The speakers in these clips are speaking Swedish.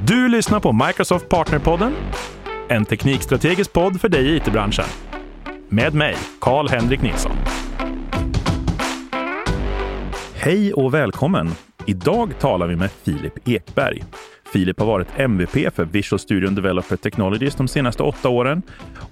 Du lyssnar på Microsoft Partnerpodden, en teknikstrategisk podd för dig i it-branschen. Med mig, Karl-Henrik Nilsson. Hej och välkommen! Idag talar vi med Filip Ekberg. Filip har varit MVP för Visual Studio Developer Technologies de senaste åtta åren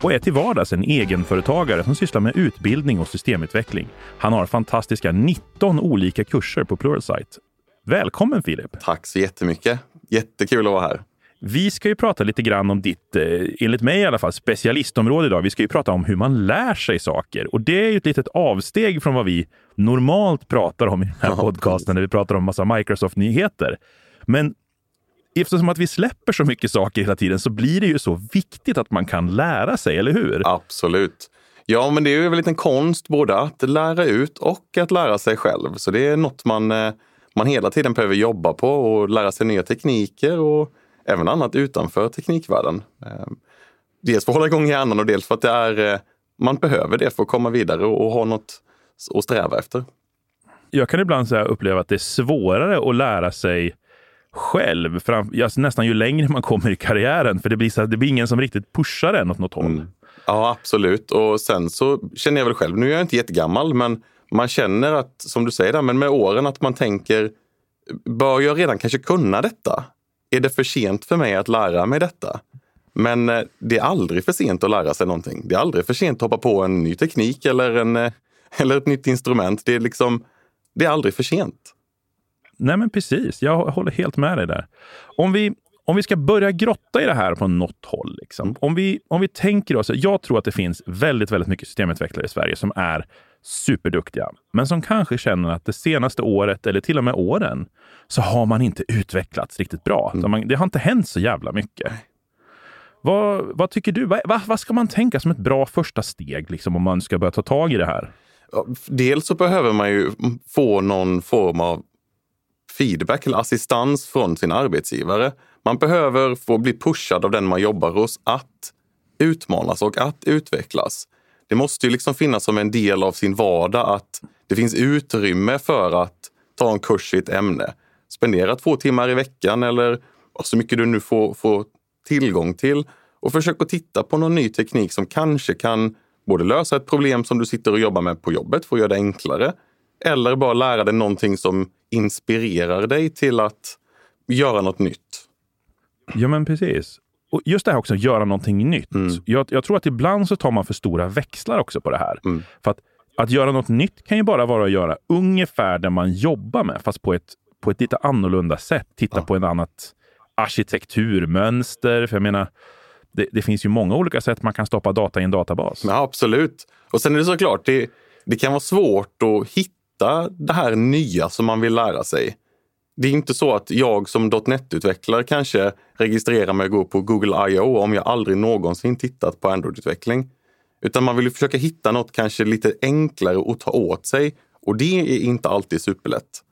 och är till vardags en egenföretagare som sysslar med utbildning och systemutveckling. Han har fantastiska 19 olika kurser på Pluralsight. Välkommen Filip! Tack så jättemycket! Jättekul att vara här. Vi ska ju prata lite grann om ditt, eh, enligt mig i alla fall, specialistområde idag. Vi ska ju prata om hur man lär sig saker och det är ju ett litet avsteg från vad vi normalt pratar om i den här Ja, podcasten när vi pratar om massa Microsoft-nyheter. Men eftersom att vi släpper så mycket saker hela tiden så blir det ju så viktigt att man kan lära sig, eller hur? Absolut. Ja, men det är ju en liten konst både att lära ut och att lära sig själv. Så det är något man, eh, man hela tiden behöver jobba på och lära sig nya tekniker och även annat utanför teknikvärlden. Eh, Dels för att hålla igång hjärnan och dels för att det är, eh, man behöver det för att komma vidare och ha något att sträva efter. Jag kan ibland så uppleva att det är svårare att lära sig själv, fram, ja, nästan ju längre man kommer i karriären, för det blir, så det blir ingen som riktigt pushar en åt något håll. Mm. Ja, absolut. Och sen så känner jag väl själv, nu är jag inte jättegammal, men man känner att, som du säger, där, men med åren att man tänker, bör jag redan kanske kunna detta? Är det för sent för mig att lära mig detta? Men eh, det är aldrig för sent att lära sig någonting. Det är aldrig för sent att hoppa på en ny teknik eller, en, eh, eller ett nytt instrument. Det är liksom, det är aldrig för sent. Nej, men precis. Jag håller helt med dig där. Om vi, om vi ska börja grotta i det här på något håll. Liksom. Om, vi, om vi tänker oss, jag tror att det finns väldigt, väldigt mycket systemutvecklare i Sverige som är superduktiga, men som kanske känner att det senaste året eller till och med åren så har man inte utvecklats riktigt bra. Så man, det har inte hänt så jävla mycket. Vad, vad tycker du? Vad, vad, ska man tänka som ett bra första steg liksom, om man ska börja ta tag i det här? Dels så behöver man ju få någon form av feedback eller assistans från sin arbetsgivare. Man behöver få bli pushad av den man jobbar hos att utmanas och att utvecklas. Det måste ju liksom finnas som en del av sin vardag att det finns utrymme för att ta en kurs i ett ämne. Spendera två timmar i veckan eller så mycket du nu får, får tillgång till och försök att titta på någon ny teknik som kanske kan både lösa ett problem som du sitter och jobbar med på jobbet för att göra det enklare eller bara lära dig någonting som inspirerar dig till att göra något nytt. Ja, men precis. Och just det här också, göra någonting nytt. Mm. Jag, jag tror att ibland så tar man för stora växlar också på det här. Mm. För att, att göra något nytt kan ju bara vara att göra ungefär det man jobbar med, fast på ett, på ett lite annorlunda sätt. Titta Ja. på en annat arkitekturmönster. För jag menar, det, det finns ju många olika sätt man kan stoppa data i en databas. Ja, absolut. Och sen är det såklart, det, det kan vara svårt att hitta det här nya som man vill lära sig. Det är inte så att jag som .NET-utvecklare kanske registrerar mig och går på Google I.O. om jag aldrig någonsin tittat på Android-utveckling. Utan man vill ju försöka hitta något kanske lite enklare att ta åt sig. Och det är inte alltid superlätt.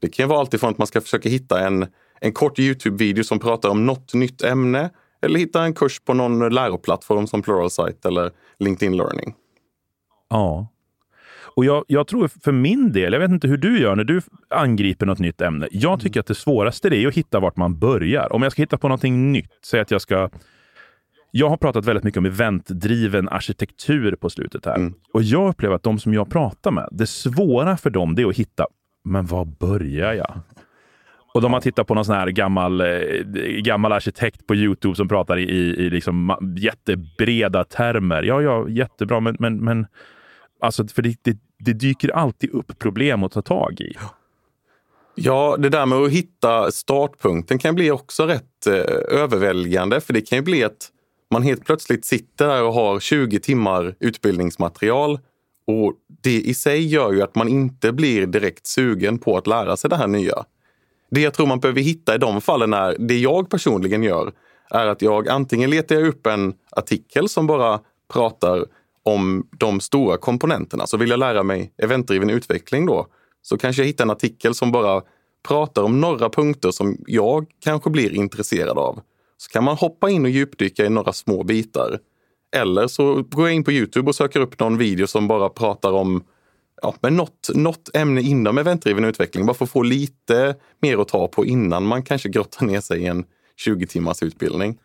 Det kan ju vara alltifrån att man ska försöka hitta en, en kort Youtube-video som pratar om något nytt ämne eller hitta en kurs på någon läroplattform som Pluralsight eller LinkedIn Learning. Ja. Och jag, jag tror för min del, jag vet inte hur du gör när du angriper något nytt ämne. Jag tycker att det svåraste är att hitta vart man börjar. Om jag ska hitta på någonting nytt, säg att jag ska... Jag har pratat väldigt mycket om eventdriven arkitektur på slutet här. Mm. Och jag upplever att de som jag pratar med, det svåra för dem det är att hitta, men var börjar jag? Och de har tittat på någon sån här gammal, eh, gammal arkitekt på Youtube som pratar i, i, liksom jättebreda termer. Ja, ja, jättebra, men, men, men alltså, för det, det, det dyker alltid upp problem att ta tag i. Ja, det där med att hitta startpunkten kan bli också rätt eh, överväldigande. För det kan ju bli att man helt plötsligt sitter där och har 20 timmar utbildningsmaterial. Och det i sig gör ju att man inte blir direkt sugen på att lära sig det här nya. Det jag tror man behöver hitta i de fallen är, det jag personligen gör, är att jag antingen letar jag upp en artikel som bara pratar om de stora komponenterna. Så vill jag lära mig eventdriven utveckling då, så kanske jag hittar en artikel som bara pratar om några punkter som jag kanske blir intresserad av. Så kan man hoppa in och djupdyka i några små bitar. Eller så går jag in på Youtube och söker upp någon video som bara pratar om ja, men något, något ämne inom eventdriven utveckling. Bara för att få lite mer att ta på innan man kanske grottar ner sig i en 20 timmars utbildning.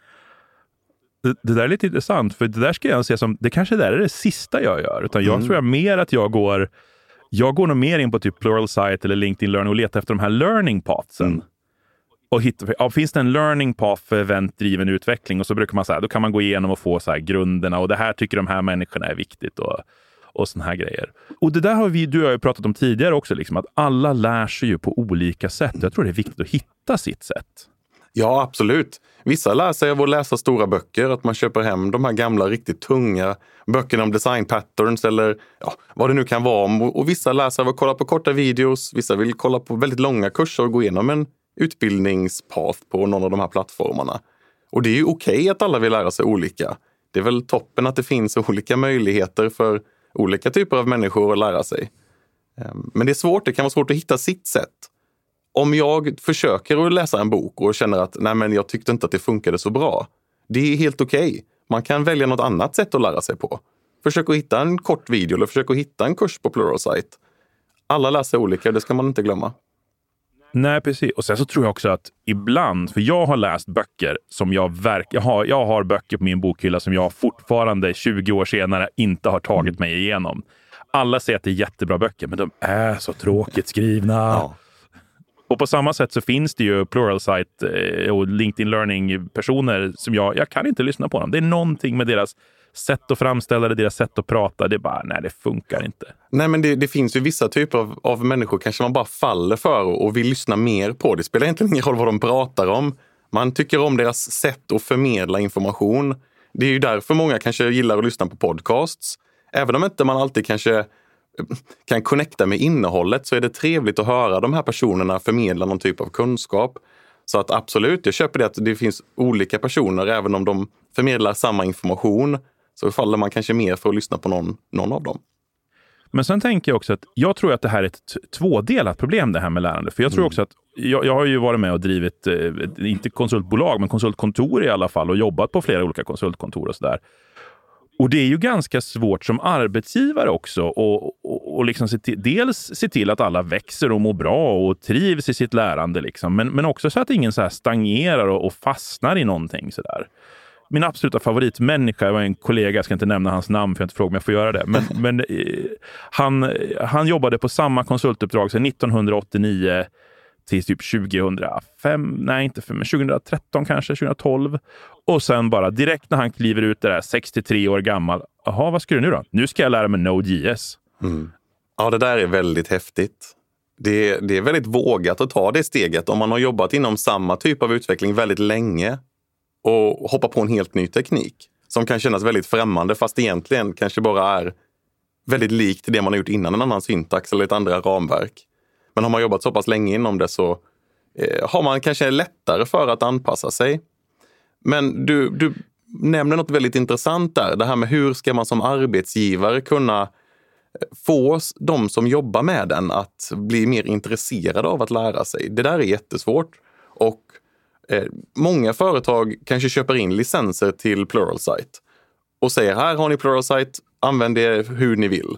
Det, det, där är lite intressant, för det där ska jag se som, det kanske där är det sista jag gör. Utan jag mm. tror jag mer att jag går, jag går nog mer in på typ Pluralsight eller LinkedIn Learning och letar efter de här learning pathsen. Mm. Och hitta, ja, finns det en learning path för eventdriven utveckling och så brukar man säga, då kan man gå igenom och få så grunderna och det här tycker de här människorna är viktigt. Och, och såna här grejer. Och det där har vi, du och jag ju pratat om tidigare också, liksom, att alla lär sig ju på olika sätt. Jag tror det är viktigt att hitta sitt sätt. Ja, absolut. Vissa lär sig av att läsa stora böcker, att man köper hem de här gamla riktigt tunga böckerna om design patterns eller ja, vad det nu kan vara. Och vissa lär sig av att kolla på korta videos. Vissa vill kolla på väldigt långa kurser och gå igenom en utbildningspath på någon av de här plattformarna. Och det är ju okej okay att alla vill lära sig olika. Det är väl toppen att det finns olika möjligheter för olika typer av människor att lära sig. Ehm, men det är svårt, det kan vara svårt att hitta sitt sätt. Om jag försöker att läsa en bok och känner att nej men jag tyckte inte att det funkade så bra. Det är helt okej. Okay. Man kan välja något annat sätt att lära sig på. Försök att hitta en kort video eller försök att hitta en kurs på Pluralsight. Alla läser olika, det ska man inte glömma. Nej, precis. Och sen så tror jag också att ibland, för jag har läst böcker som jag verkligen har. Jag har böcker på min bokhylla som jag fortfarande 20 år senare inte har tagit mig igenom. Alla säger att det är jättebra böcker, men de är så tråkigt skrivna. Ja. På samma sätt så finns det ju Pluralsight eh, och LinkedIn Learning-personer som jag, jag kan inte lyssna på dem. Det är någonting med deras sätt att framställa det, deras sätt att prata. Det är bara, nej, det funkar inte. Nej, men det, det finns ju vissa typer av, av människor kanske man bara faller för och vill lyssna mer på. Det spelar egentligen ingen roll vad de pratar om. Man tycker om deras sätt att förmedla information. Det är ju därför många kanske gillar att lyssna på podcasts. Även om inte man alltid kanske kan connecta med innehållet så är det trevligt att höra de här personerna förmedla någon typ av kunskap. Så att absolut, jag köper det att det finns olika personer även om de förmedlar samma information så faller man kanske mer för att lyssna på någon, någon av dem. Men sen tänker jag också att jag tror att det här är ett tvådelat problem det här med lärande. För jag tror mm. också att jag, jag, har ju varit med och drivit, eh, inte konsultbolag, men konsultkontor i alla fall och jobbat på flera olika konsultkontor och sådär. Och det är ju ganska svårt som arbetsgivare också och, och, och liksom se till, dels se till att alla växer och mår bra och trivs i sitt lärande. Liksom. Men, men också så att ingen så stagnerar och, och fastnar i någonting. sådär min absoluta favoritmänniska var en kollega, jag ska inte nämna hans namn för jag inte frågat om jag får göra det. Men, men eh, han, han jobbade på samma konsultuppdrag sedan 1989 till typ 2005, nej inte för, men 2013 kanske, 2012. Och sen bara direkt när han kliver ut det där, 63 år gammal. Jaha, vad ska du nu då? Nu ska jag lära mig Node.js. Mm. Ja, det där är väldigt häftigt. Det, det är väldigt vågat att ta det steget om man har jobbat inom samma typ av utveckling väldigt länge och hoppa på en helt ny teknik som kan kännas väldigt främmande fast egentligen kanske bara är väldigt likt det man har gjort innan, en annan syntax eller ett andra ramverk. Men har man jobbat så pass länge inom det så eh, har man kanske lättare för att anpassa sig. Men du, du nämner något väldigt intressant där, det här med hur ska man som arbetsgivare kunna eh, få de som jobbar med den att bli mer intresserade av att lära sig. Det där är jättesvårt. Och Eh, många företag kanske köper in licenser till Pluralsight och säger här har ni Pluralsight, använd det hur ni vill.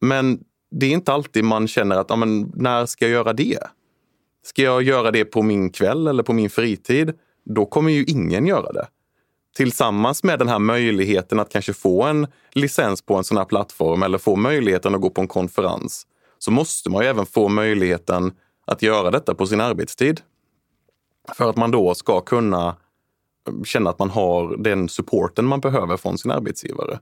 Men det är inte alltid man känner att, men, när ska jag göra det? Ska jag göra det på min kväll eller på min fritid? Då kommer ju ingen göra det. Tillsammans med den här möjligheten att kanske få en licens på en sån här plattform eller få möjligheten att gå på en konferens så måste man ju även få möjligheten att göra detta på sin arbetstid. För att man då ska kunna eh, känna att man har den supporten man behöver från sin arbetsgivare.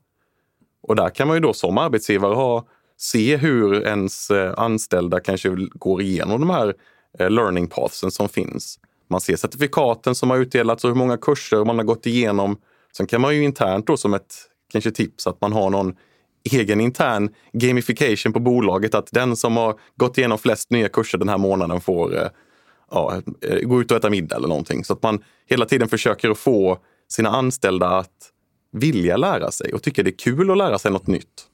Och där kan man ju då som arbetsgivare ha, se hur ens eh, anställda kanske går igenom de här eh, learning pathsen som finns. Man ser certifikaten som har utdelats och hur många kurser man har gått igenom. Sen kan man ju internt då som ett kanske tips att man har någon egen intern gamification på bolaget att den som har gått igenom flest nya kurser den här månaden får eh, ja, gå ut och äta middag eller någonting. Så att man hela tiden försöker att få sina anställda att vilja lära sig och tycka det är kul att lära sig något nytt.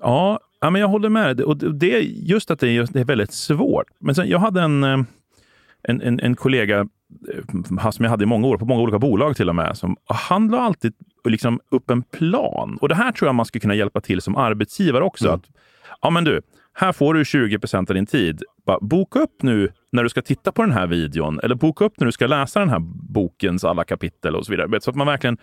Ja, ja men jag håller med. Och det är just att det är, det är väldigt svårt. Men sen, jag hade en, eh, en, en, en kollega eh, som jag hade i många år, på många olika bolag till och med. Som, han la alltid liksom upp en plan. Och det här tror jag man skulle kunna hjälpa till som arbetsgivare också. Mm. Att, ja men du, här får du 20 procent av din tid. Bara boka upp nu när du ska titta på den här videon eller boka upp när du ska läsa den här bokens alla kapitel och så vidare. Så att man verkligen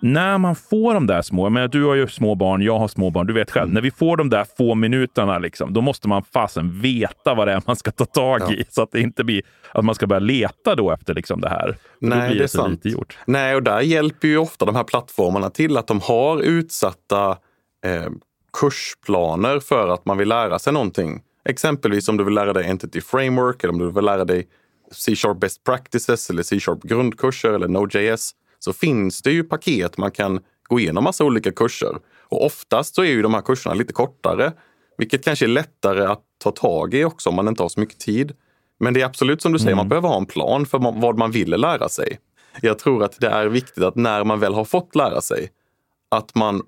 när man får de där små, men du har ju små barn, jag har små barn, du vet själv. Mm. När vi får de där få minuterna, liksom, då måste man fasen veta vad det är man ska ta tag i. Ja. Så att det inte blir att man ska börja leta då efter liksom det här. Nej, då blir det, är sant. lite gjort. Nej, och där hjälper ju ofta de här plattformarna till att de har utsatta eh, kursplaner för att man vill lära sig någonting. Exempelvis om du vill lära dig Entity Framework eller om du vill lära dig C-sharp Best Practices eller C-sharp grundkurser eller Node.js så finns det ju paket man kan gå igenom massa olika kurser. Och oftast så är ju de här kurserna lite kortare, vilket kanske är lättare att ta tag i också om man inte har så mycket tid. Men det är absolut som du säger, mm. man behöver ha en plan för vad man vill lära sig. Jag tror att det är viktigt att när man väl har fått lära sig, att man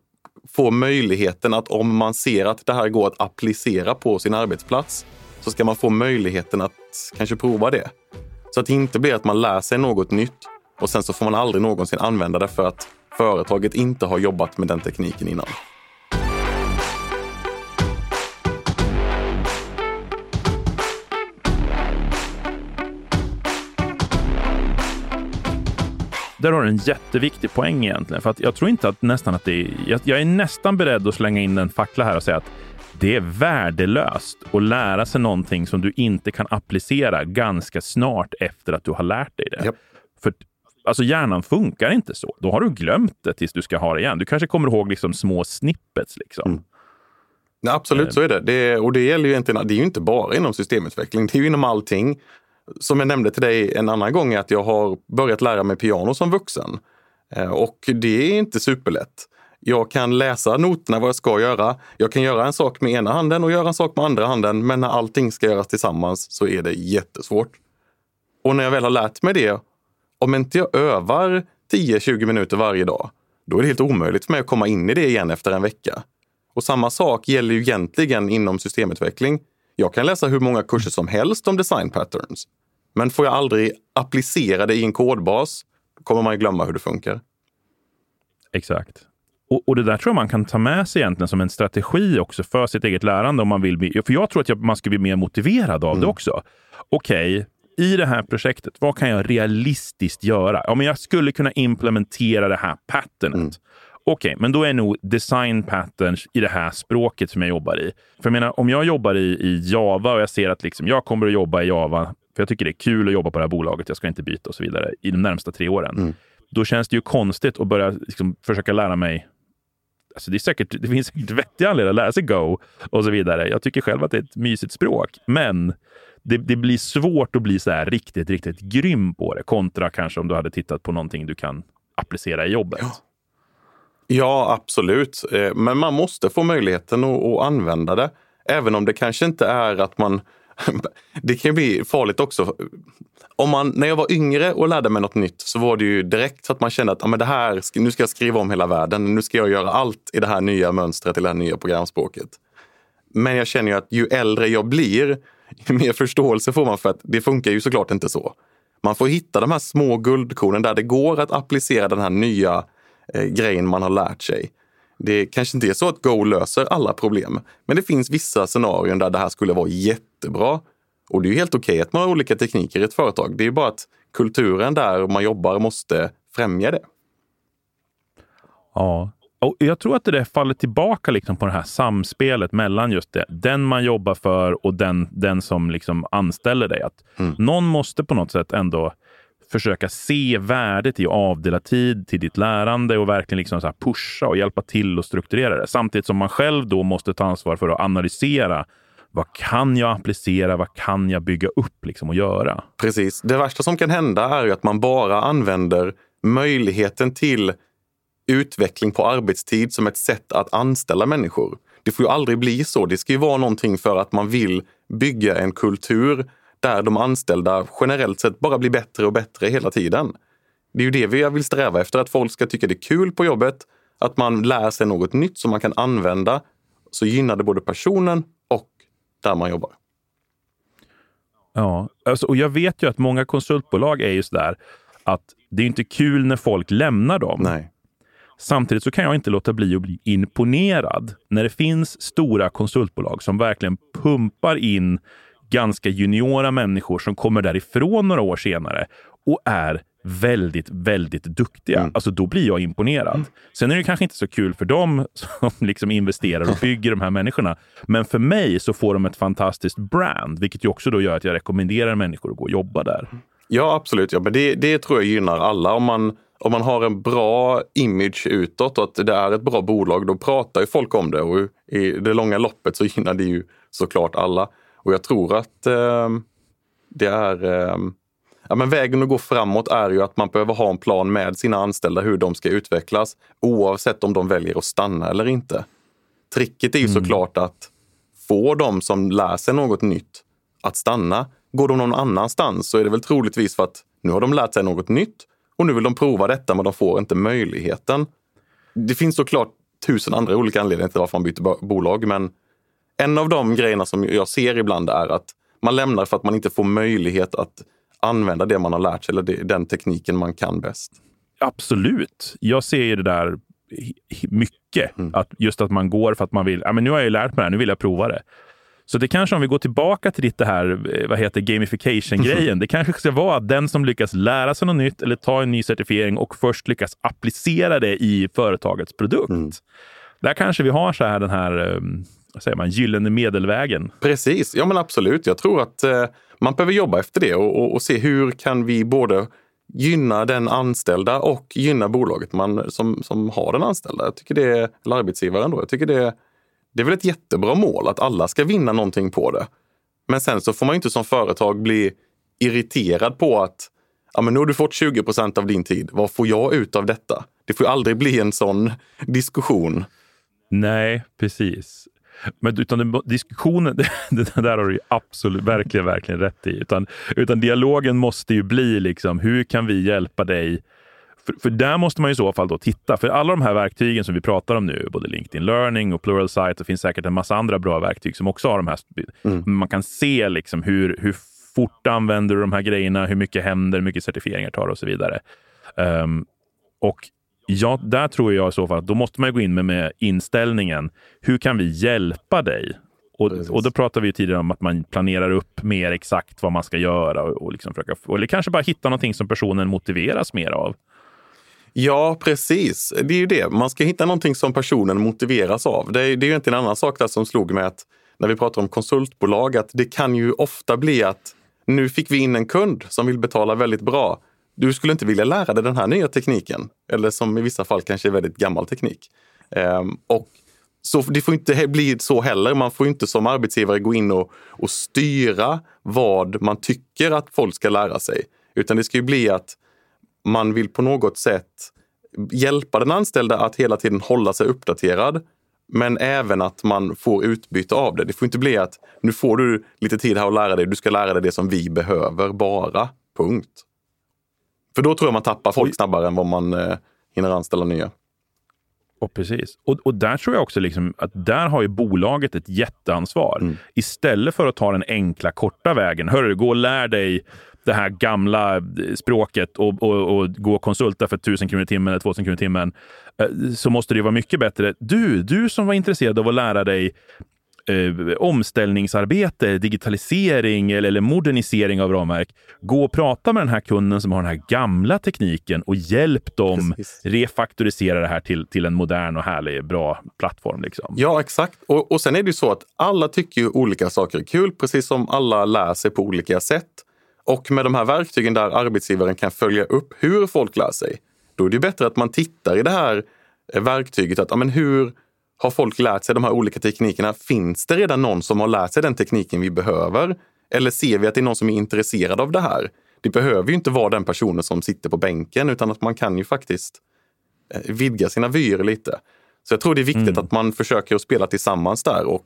får möjligheten att om man ser att det här går att applicera på sin arbetsplats, så ska man få möjligheten att kanske prova det. Så att det inte blir att man lär sig något nytt och sen så får man aldrig någonsin använda det för att företaget inte har jobbat med den tekniken innan. Där har du en jätteviktig poäng egentligen. För att jag tror inte att nästan att det är... Jag, jag är nästan beredd att slänga in en fackla här och säga att det är värdelöst att lära sig någonting som du inte kan applicera ganska snart efter att du har lärt dig det. Yep. För Alltså hjärnan funkar inte så. Då har du glömt det tills du ska ha det igen. Du kanske kommer ihåg liksom små snippets. Liksom. Mm. Ja, absolut, så är det. det. Och det gäller ju egentligen, det är ju inte bara inom systemutveckling, det är ju inom allting. Som jag nämnde till dig en annan gång, att jag har börjat lära mig piano som vuxen. Eh, och det är inte superlätt. Jag kan läsa noterna vad jag ska göra. Jag kan göra en sak med ena handen och göra en sak med andra handen. Men när allting ska göras tillsammans så är det jättesvårt. Och när jag väl har lärt mig det om inte jag övar 10-20 minuter varje dag, då är det helt omöjligt för mig att komma in i det igen efter en vecka. Och samma sak gäller ju egentligen inom systemutveckling. Jag kan läsa hur många kurser som helst om design patterns. Men får jag aldrig applicera det i en kodbas, kommer man ju glömma hur det funkar. Exakt. Och, och, det där tror jag man kan ta med sig egentligen som en strategi också för sitt eget lärande. om man vill bli, För jag tror att jag, man ska bli mer motiverad av mm. det också. Okej, okay, i det här projektet, vad kan jag realistiskt göra? Ja, men jag skulle kunna implementera det här patternet. Mm. Okej, okay, men då är nog design patterns i det här språket som jag jobbar i. För jag menar, om jag jobbar i, i Java och jag ser att liksom, jag kommer att jobba i Java, för jag tycker det är kul att jobba på det här bolaget, jag ska inte byta och så vidare, i de närmsta tre åren. Mm. Då känns det ju konstigt att börja liksom, försöka lära mig Alltså det, är säkert, det finns säkert vettiga anledningar att lära sig Go och så vidare. Jag tycker själv att det är ett mysigt språk, men det, det, blir svårt att bli så här riktigt, riktigt grym på det kontra kanske om du hade tittat på någonting du kan applicera i jobbet. Ja, ja absolut. Eh, men man måste få möjligheten att, att använda det. Även om det kanske inte är att man det kan bli farligt också. Om man, när jag var yngre och lärde mig något nytt så var det ju direkt så att man kände att ah, men det här, nu ska jag skriva om hela världen. Nu ska jag göra allt i det här nya mönstret, i det här nya programspråket. Men jag känner ju att ju äldre jag blir, ju mer förståelse får man för att det funkar ju såklart inte så. Man får hitta de här små guldkornen där det går att applicera den här nya eh, grejen man har lärt sig. Det kanske inte är så att Go löser alla problem, men det finns vissa scenarion där det här skulle vara jättebra. Och det är ju helt okej okay att man har olika tekniker i ett företag. Det är bara att kulturen där man jobbar måste främja det. Ja, och jag tror att det faller tillbaka liksom på det här samspelet mellan just det, den man jobbar för och den, den som liksom anställer dig. Att mm. Någon måste på något sätt ändå försöka se värdet i att avdela tid till ditt lärande och verkligen liksom så pusha och hjälpa till och strukturera det. Samtidigt som man själv då måste ta ansvar för att analysera vad kan jag applicera? Vad kan jag bygga upp liksom och göra? Precis. Det värsta som kan hända är att man bara använder möjligheten till utveckling på arbetstid som ett sätt att anställa människor. Det får ju aldrig bli så. Det ska ju vara någonting för att man vill bygga en kultur där de anställda generellt sett bara blir bättre och bättre hela tiden. Det är ju det vi vill sträva efter, att folk ska tycka det är kul på jobbet, att man lär sig något nytt som man kan använda. Så gynnar det både personen och där man jobbar. Ja, alltså, och jag vet ju att många konsultbolag är ju sådär att det är inte kul när folk lämnar dem. Nej. Samtidigt så kan jag inte låta bli att bli imponerad när det finns stora konsultbolag som verkligen pumpar in ganska juniora människor som kommer därifrån några år senare och är väldigt, väldigt duktiga. Mm. Alltså då blir jag imponerad. Mm. Sen är det kanske inte så kul för dem som liksom investerar och bygger de här människorna. Men för mig så får de ett fantastiskt brand, vilket ju också då gör att jag rekommenderar människor att gå och jobba där. Ja, absolut. Ja, men det, det tror jag gynnar alla. Om man, om man har en bra image utåt och att det är ett bra bolag, då pratar ju folk om det. Och i det långa loppet så gynnar det ju såklart alla. Och jag tror att eh, det är eh, Ja, men vägen att gå framåt är ju att man behöver ha en plan med sina anställda hur de ska utvecklas oavsett om de väljer att stanna eller inte. Tricket är ju mm. såklart att få de som lär sig något nytt att stanna. Går de någon annanstans så är det väl troligtvis för att nu har de lärt sig något nytt och nu vill de prova detta men de får inte möjligheten. Det finns såklart tusen andra olika anledningar till varför man byter bolag men en av de grejerna som jag ser ibland är att man lämnar för att man inte får möjlighet att använda det man har lärt sig eller den tekniken man kan bäst. Absolut. Jag ser ju det där mycket. Mm. Att just att man går för att man vill, ja men nu har jag ju lärt mig det här, nu vill jag prova det. Så det kanske, om vi går tillbaka till ditt det här, eh, vad heter gamification-grejen, det kanske ska vara att den som lyckas lära sig något nytt eller ta en ny certifiering och först lyckas applicera det i företagets produkt. Mm. Där kanske vi har så här den här ehm, vad säger man, gyllene medelvägen. Precis, ja men absolut. Jag tror att eh, man behöver jobba efter det och, och, och, se hur kan vi både gynna den anställda och gynna bolaget man, som, som har den anställda. Jag tycker det, eller arbetsgivaren då. Jag tycker det, det är väl ett jättebra mål att alla ska vinna någonting på det. Men sen så får man inte som företag bli irriterad på att ja, men nu har du fått 20 procent av din tid. Vad får jag ut av detta? Det får aldrig bli en sån diskussion. Nej, precis. Men utan den, diskussionen, det, det där har du ju absolut, verkligen, verkligen rätt i. Utan, utan dialogen måste ju bli liksom, hur kan vi hjälpa dig? För, för där måste man i så fall då titta. För alla de här verktygen som vi pratar om nu, både LinkedIn Learning och Pluralsight, det finns säkert en massa andra bra verktyg som också har de här. Mm. Man kan se liksom hur, hur fort använder du de här grejerna, hur mycket händer, hur mycket certifieringar tar och så vidare. Um, och Ja, där tror jag i så fall att då måste man gå in med, med inställningen. Hur kan vi hjälpa dig? Och, och då pratar vi tidigare om att man planerar upp mer exakt vad man ska göra och, och liksom försöka, eller kanske bara hitta någonting som personen motiveras mer av. Ja, precis. Det är ju det. Man ska hitta någonting som personen motiveras av. Det är, det är ju inte en annan sak där som slog mig att när vi pratar om konsultbolag, att det kan ju ofta bli att nu fick vi in en kund som vill betala väldigt bra du skulle inte vilja lära dig den här nya tekniken. Eller som i vissa fall kanske är väldigt gammal teknik. Um, och så det får inte bli så heller. Man får inte som arbetsgivare gå in och, och styra vad man tycker att folk ska lära sig. Utan det ska ju bli att man vill på något sätt hjälpa den anställda att hela tiden hålla sig uppdaterad. Men även att man får utbyte av det. Det får inte bli att nu får du lite tid här att lära dig. Du ska lära dig det som vi behöver bara. Punkt. För då tror jag man tappar folk snabbare än vad man eh, hinner anställa nya. Och precis. Och, och där tror jag också liksom att där har ju bolaget ett jätteansvar. Mm. Istället för att ta den enkla, korta vägen. Hörru, gå och lär dig det här gamla eh, språket och, och, och gå och konsulta för 1000 kronor i timmen eller 2000 kronor i timmen. Eh, så måste det vara mycket bättre. Du, du som var intresserad av att lära dig eh, omställningsarbete, digitalisering eller, eller, modernisering av ramverk. Gå och prata med den här kunden som har den här gamla tekniken och hjälp dem Precis. refaktorisera det här till, till en modern och härlig, bra plattform. Liksom. Ja, exakt. Och, och sen är det ju så att alla tycker ju olika saker är kul, precis som alla lär sig på olika sätt. Och med de här verktygen där arbetsgivaren kan följa upp hur folk lär sig, då är det bättre att man tittar i det här verktyget. att ja, men hur har folk lärt sig de här olika teknikerna? Finns det redan någon som har lärt sig den tekniken vi behöver? Eller ser vi att det är någon som är intresserad av det här? Det behöver ju inte vara den personen som sitter på bänken utan att man kan ju faktiskt eh, vidga sina vyer lite. Så jag tror det är viktigt mm. att man försöker att spela tillsammans där och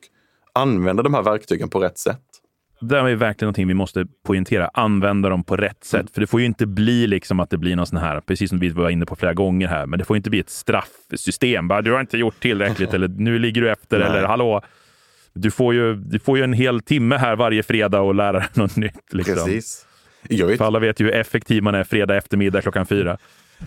använda de här verktygen på rätt sätt det är verkligen någonting vi måste poängtera. Använda dem på rätt sätt. Mm. För det får ju inte bli liksom att det blir någon sån här, precis som vi var inne på flera gånger här, men det får inte bli ett straffsystem. Bara, du har inte gjort tillräckligt eller nu ligger du efter Nej. eller hallå. Du får, ju, du får ju en hel timme här varje fredag och lära dig något nytt. Liksom. Precis. Jag vet. För alla vet ju hur effektiv man är fredag eftermiddag klockan fyra.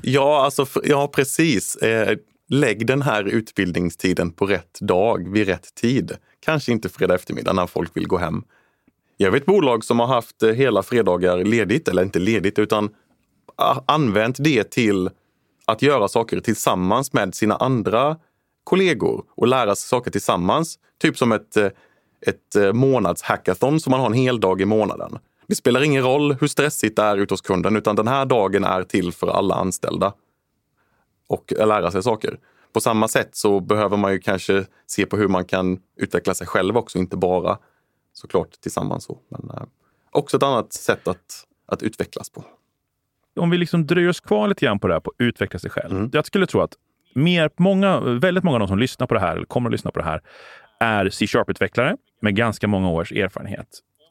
Ja, alltså, ja precis. Eh, lägg den här utbildningstiden på rätt dag, vid rätt tid. kanske inte fredag eftermiddag när folk vill gå hem. Jag vet bolag som har haft eh, hela fredagar ledigt, eller inte ledigt, utan ah, använt det till att göra saker tillsammans med sina andra kollegor och lära sig saker tillsammans. Typ som ett, eh, ett eh, månadshackathon som man har en hel dag i månaden. Det spelar ingen roll hur stressigt det är ute hos kunden, utan den här dagen är till för alla anställda. Och lära sig saker. På samma sätt så behöver man ju kanske se på hur man kan utveckla sig själv också, inte bara såklart tillsammans. Så. Men eh, också ett annat sätt att, att utvecklas på. Om vi liksom dröjer oss kvar lite grann på det här på att utveckla sig själv. Mm. Jag skulle tro att mer, många, väldigt många av de som lyssnar på det här, eller kommer att lyssna på det här, är C-sharp-utvecklare med ganska många års erfarenhet.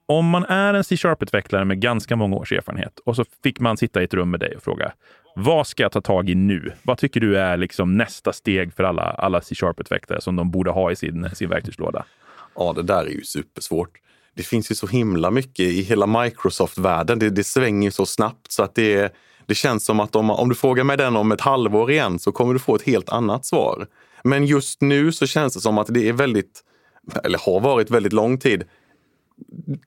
Om man är en C-sharp-utvecklare med ganska många års erfarenhet och så fick man sitta i ett rum med dig och fråga vad ska jag ta tag i nu? Vad tycker du är liksom nästa steg för alla, alla C-sharp-utvecklare som de borde ha i sin, sin verktygslåda? Ja, det där är ju supersvårt. Det finns ju så himla mycket i hela Microsoft-världen. Det, det svänger så snabbt så att det, det känns som att om, om du frågar mig den om ett halvår igen så kommer du få ett helt annat svar. Men just nu så känns det som att det är väldigt, eller har varit väldigt lång tid,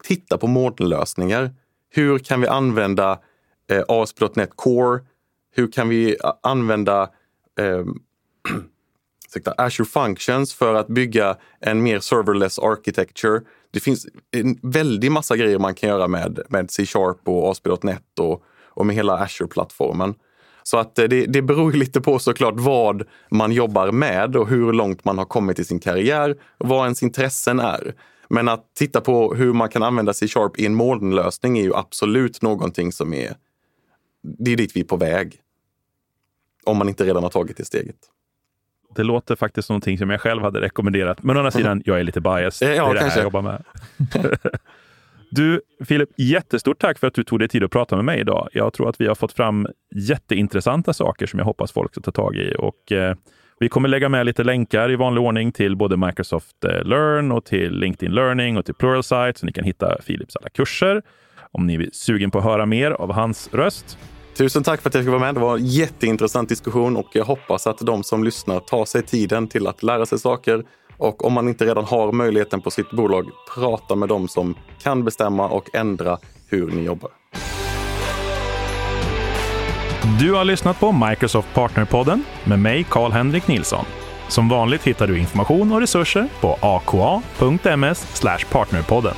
titta på molnlösningar. Hur kan vi använda eh, ASP.NET Core? Hur kan vi använda eh, Azure Functions för att bygga en mer serverless architecture? Det finns en väldig massa grejer man kan göra med, med C-sharp och ASP.NET och, och med hela Azure-plattformen. Så att eh, det, det beror lite på såklart vad man jobbar med och hur långt man har kommit i sin karriär och vad ens intressen är. Men att titta på hur man kan använda C-sharp i en molnlösning är ju absolut någonting som är... Det är dit vi är på väg. Om man inte redan har tagit det steget. Det låter faktiskt som någonting som jag själv hade rekommenderat. Men å andra sidan, jag är lite biased. Ja, det är det här jag jobbar med. Du, Filip, jättestort tack för att du tog dig tid att prata med mig idag. Jag tror att vi har fått fram jätteintressanta saker som jag hoppas folk ska ta tag i. Och, eh, vi kommer lägga med lite länkar i vanlig ordning till både Microsoft eh, Learn och till LinkedIn Learning och till Pluralsight så ni kan hitta Filips alla kurser om ni är sugen på att höra mer av hans röst. Tusen tack för att jag fick vara med. Det var en jätteintressant diskussion och jag hoppas att de som lyssnar tar sig tiden till att lära sig saker. Och om man inte redan har möjligheten på sitt bolag, prata med dem som kan bestämma och ändra hur ni jobbar. Du har lyssnat på Microsoft Partnerpodden med mig, Karl-Henrik Nilsson. Som vanligt hittar du information och resurser på aka.ms partnerpodden.